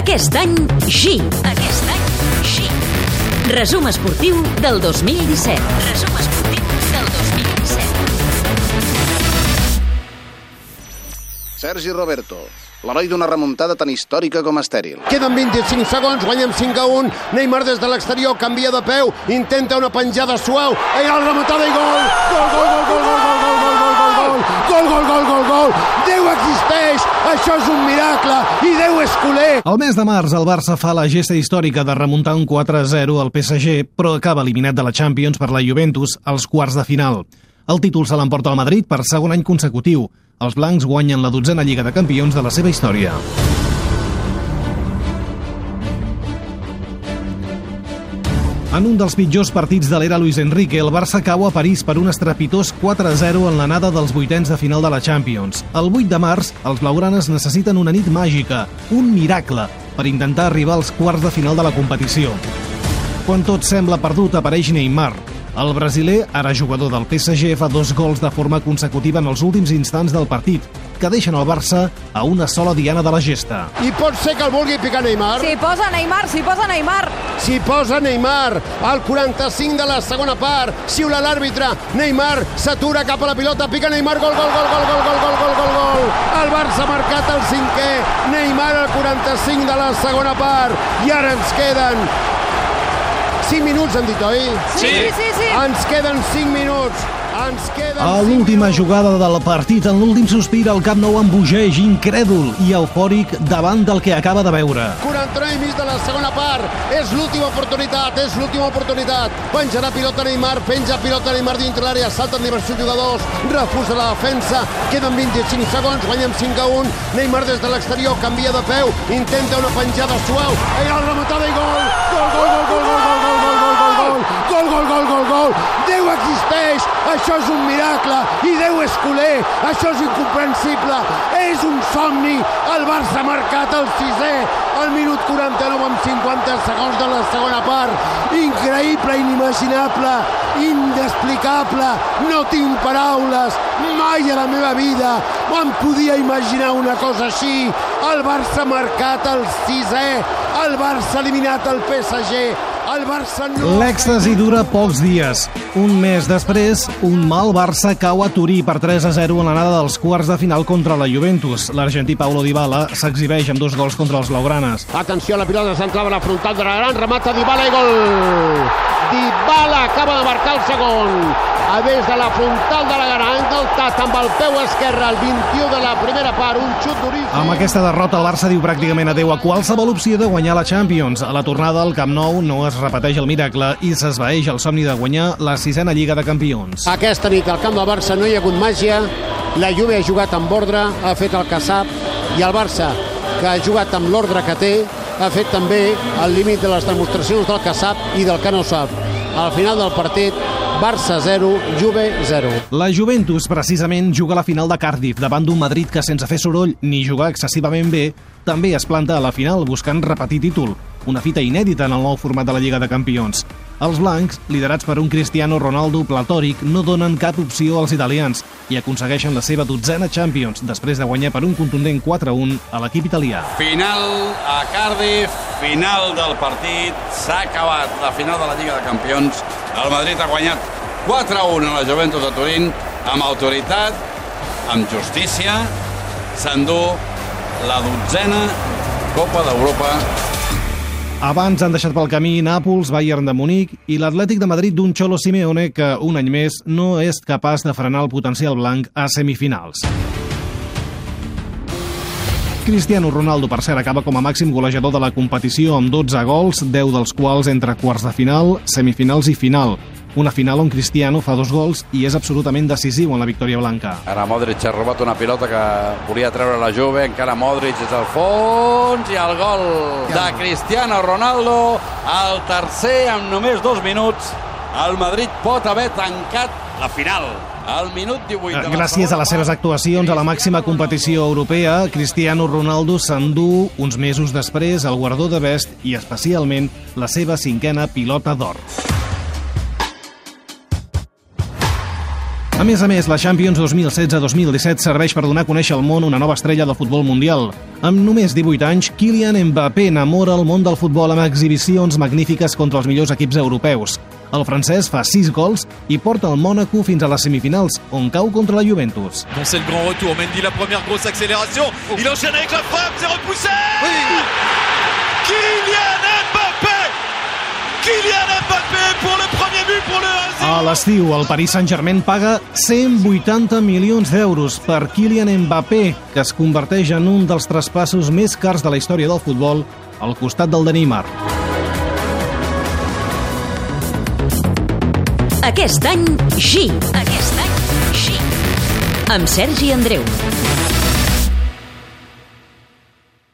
Aquest any, G. Aquest any, G. Resum esportiu del 2017. Resum esportiu del 2017. Sergi Roberto, l'heroi d'una remuntada tan històrica com estèril. Queden 25 segons, guanyem 5 a 1. Neymar des de l'exterior canvia de peu, intenta una penjada suau. Ei, la remuntada i gol! Gol, gol, gol, gol, gol, gol, gol, gol, gol, gol, gol, gol. Déu existeix, això és un miracle i Déu és culer. El mes de març el Barça fa la gesta històrica de remuntar un 4-0 al PSG, però acaba eliminat de la Champions per la Juventus als quarts de final. El títol se l'emporta al Madrid per segon any consecutiu. Els blancs guanyen la dotzena Lliga de Campions de la seva història. En un dels pitjors partits de l'era Luis Enrique, el Barça cau a París per un estrepitós 4-0 en l'anada dels vuitens de final de la Champions. El 8 de març, els blaugranes necessiten una nit màgica, un miracle, per intentar arribar als quarts de final de la competició. Quan tot sembla perdut, apareix Neymar. El brasiler, ara jugador del PSG, fa dos gols de forma consecutiva en els últims instants del partit, que deixen el Barça a una sola diana de la gesta. I pot ser que el vulgui picar Neymar? S'hi posa Neymar, s'hi posa Neymar. S'hi posa Neymar, al 45 de la segona part, xiula l'àrbitre, Neymar s'atura cap a la pilota, pica Neymar, gol, gol, gol, gol, gol, gol, gol, gol, gol, gol. El Barça ha marcat el cinquè, Neymar al 45 de la segona part, i ara ens queden 5 minuts, han dit, oi? Sí, sí, sí. sí. Ens queden 5 minuts. Ens queden A 5 l'última jugada del partit, en l'últim sospir, el Camp Nou embogeix, incrèdul i eufòric davant del que acaba de veure. 49 i mig de la segona part. És l'última oportunitat, és l'última oportunitat. Penjarà pilota Neymar, penja pilota Neymar dintre l'àrea, salten diversos jugadors, refusa la defensa, queden 25 segons, guanyem 5 a 1. Neymar des de l'exterior canvia de peu, intenta una penjada suau, i la rematada i gol! Gol, gol, gol, gol, gol, gol, gol, gol, gol, gol, gol, gol. Déu existeix, això és un miracle, i Déu és culer, això és incomprensible, és un somni, el Barça ha marcat el sisè, al minut 49 amb 50 segons de la segona part. Increïble, inimaginable, inexplicable, no tinc paraules, mai a la meva vida em podia imaginar una cosa així. El Barça ha marcat el sisè, el Barça ha eliminat el PSG, el Barça no... L'èxtasi dura pocs dies. Un mes després, un mal Barça cau a Turí per 3 a 0 en l'anada dels quarts de final contra la Juventus. L'argentí Paulo Dybala s'exhibeix amb dos gols contra els blaugranes. Atenció, la pilota centrava a la frontal de la gran, remata Dybala i gol! Dybala acaba de marcar el segon. A des de la frontal de la gran, del tat amb el peu esquerre, el 21 de la primera part, un xut duríssim. Amb aquesta derrota, el Barça diu pràcticament adeu a qualsevol opció de guanyar la Champions. A la tornada al Camp Nou no es repeteix el miracle i s'esvaeix el somni de guanyar la sisena Lliga de Campions. Aquesta nit al camp del Barça no hi ha hagut màgia, la Juve ha jugat amb ordre, ha fet el que sap, i el Barça, que ha jugat amb l'ordre que té, ha fet també el límit de les demostracions del que sap i del que no sap. Al final del partit, Barça 0, Juve 0. La Juventus, precisament, juga a la final de Cardiff davant d'un Madrid que, sense fer soroll ni jugar excessivament bé, també es planta a la final buscant repetir títol, una fita inèdita en el nou format de la Lliga de Campions. Els blancs, liderats per un Cristiano Ronaldo platòric, no donen cap opció als italians i aconsegueixen la seva dotzena Champions després de guanyar per un contundent 4-1 a l'equip italià. Final a Cardiff, final del partit, s'ha acabat la final de la Lliga de Campions. El Madrid ha guanyat 4-1 a la Juventus de Turín amb autoritat, amb justícia, s'endú la dotzena Copa d'Europa Abans han deixat pel camí Nàpols, Bayern de Munic i l'Atlètic de Madrid d'un Xolo Simeone que, un any més, no és capaç de frenar el potencial blanc a semifinals. Cristiano Ronaldo, per cert, acaba com a màxim golejador de la competició amb 12 gols, 10 dels quals entre quarts de final, semifinals i final. Una final on Cristiano fa dos gols i és absolutament decisiu en la victòria blanca. Ara Modric ha robat una pilota que volia treure la Juve, encara Modric és al fons i el gol de Cristiano Ronaldo, el tercer amb només dos minuts. El Madrid pot haver tancat la final. Al minut 18 de la Gràcies a les seves actuacions a la màxima competició europea, Cristiano Ronaldo s'endú uns mesos després el guardó de Best i especialment la seva cinquena pilota d'or. A més a més, la Champions 2016-2017 serveix per donar a conèixer al món una nova estrella del futbol mundial. Amb només 18 anys, Kylian Mbappé enamora el món del futbol amb exhibicions magnífiques contra els millors equips europeus. El francès fa 6 gols i porta el Mònaco fins a les semifinals, on cau contra la Juventus. Bon, c'est le grand retour. Mendy, la première grosse accélération. Il enchaîne avec la frappe, c'est repoussé Kylian Mbappé Kylian Mbappé pour le premier but pour le 1-0 A l'estiu, el Paris Saint-Germain paga 180 milions d'euros per Kylian Mbappé, que es converteix en un dels traspassos més cars de la història del futbol al costat del de Neymar. Aquest any, G. Aquest any, G. Amb Sergi Andreu.